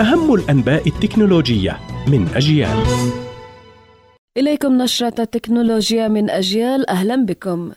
أهم الأنباء التكنولوجية من أجيال. إليكم نشرة التكنولوجيا من أجيال. أهلا بكم.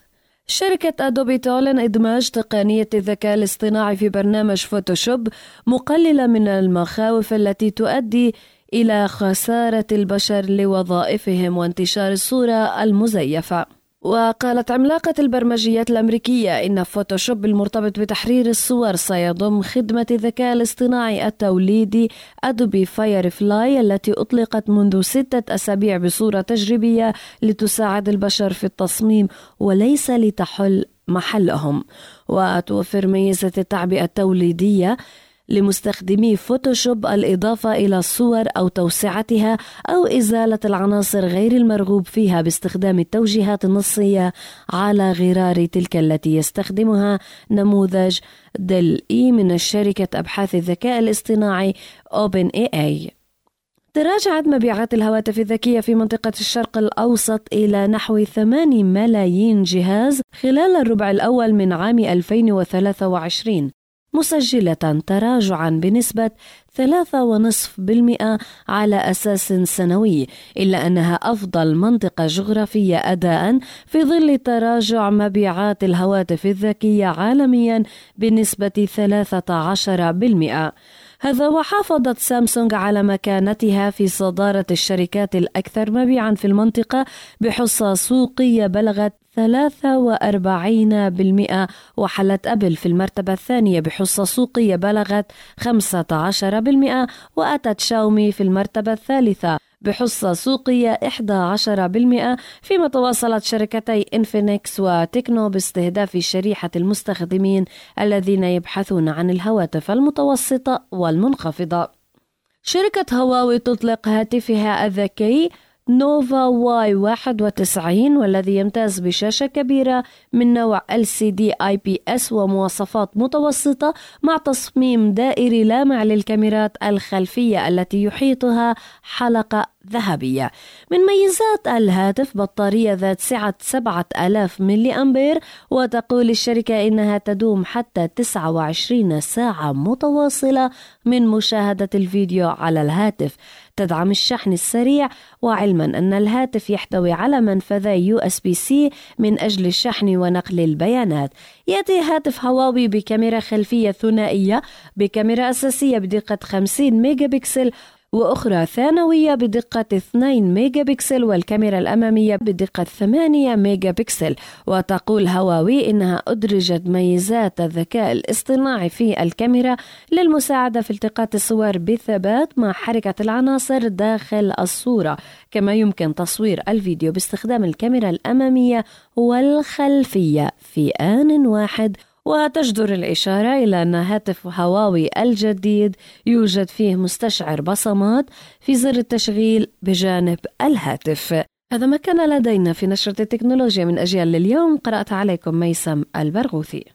شركة أدوبي تعلن إدماج تقنية الذكاء الاصطناعي في برنامج فوتوشوب مقللة من المخاوف التي تؤدي إلى خسارة البشر لوظائفهم وانتشار الصورة المزيفة. وقالت عملاقة البرمجيات الأمريكية إن فوتوشوب المرتبط بتحرير الصور سيضم خدمة الذكاء الاصطناعي التوليدي Adobe Firefly التي أطلقت منذ ستة أسابيع بصورة تجريبية لتساعد البشر في التصميم وليس لتحل محلهم. وتوفر ميزة التعبئة التوليدية لمستخدمي فوتوشوب الإضافة إلى الصور أو توسعتها أو إزالة العناصر غير المرغوب فيها باستخدام التوجيهات النصية على غرار تلك التي يستخدمها نموذج دل إي من شركة أبحاث الذكاء الاصطناعي أوبن إي آي. تراجعت مبيعات الهواتف الذكية في منطقة الشرق الأوسط إلى نحو 8 ملايين جهاز خلال الربع الأول من عام 2023 مسجلة تراجعا بنسبة 3.5% على أساس سنوي إلا أنها أفضل منطقة جغرافية أداء في ظل تراجع مبيعات الهواتف الذكية عالميا بنسبة 13% هذا وحافظت سامسونج على مكانتها في صدارة الشركات الأكثر مبيعا في المنطقة بحصة سوقية بلغت 43% وحلت أبل في المرتبة الثانية بحصة سوقية بلغت 15% وأتت شاومي في المرتبة الثالثة. بحصة سوقية 11% فيما تواصلت شركتي إنفينكس وتكنو باستهداف شريحة المستخدمين الذين يبحثون عن الهواتف المتوسطة والمنخفضة. شركة هواوي تطلق هاتفها الذكي نوفا واي 91 والذي يمتاز بشاشة كبيرة من نوع LCD IPS ومواصفات متوسطة مع تصميم دائري لامع للكاميرات الخلفية التي يحيطها حلقة ذهبية. من ميزات الهاتف بطارية ذات سعة 7000 ملي أمبير وتقول الشركة إنها تدوم حتى 29 ساعة متواصلة من مشاهدة الفيديو على الهاتف. تدعم الشحن السريع وعلما أن الهاتف يحتوي على منفذي C من أجل الشحن ونقل البيانات. يأتي هاتف هواوي بكاميرا خلفية ثنائية بكاميرا أساسية بدقة 50 ميجا بكسل وأخرى ثانوية بدقة 2 ميجا بكسل والكاميرا الأمامية بدقة 8 ميجا بكسل وتقول هواوي إنها أدرجت ميزات الذكاء الاصطناعي في الكاميرا للمساعدة في التقاط الصور بثبات مع حركة العناصر داخل الصورة. كما يمكن تصوير الفيديو باستخدام الكاميرا الأمامية والخلفية في آن واحد وتجدر الإشارة إلى أن هاتف هواوي الجديد يوجد فيه مستشعر بصمات في زر التشغيل بجانب الهاتف. هذا ما كان لدينا في نشرة التكنولوجيا من أجيال لليوم. قرأت عليكم ميسم البرغوثي.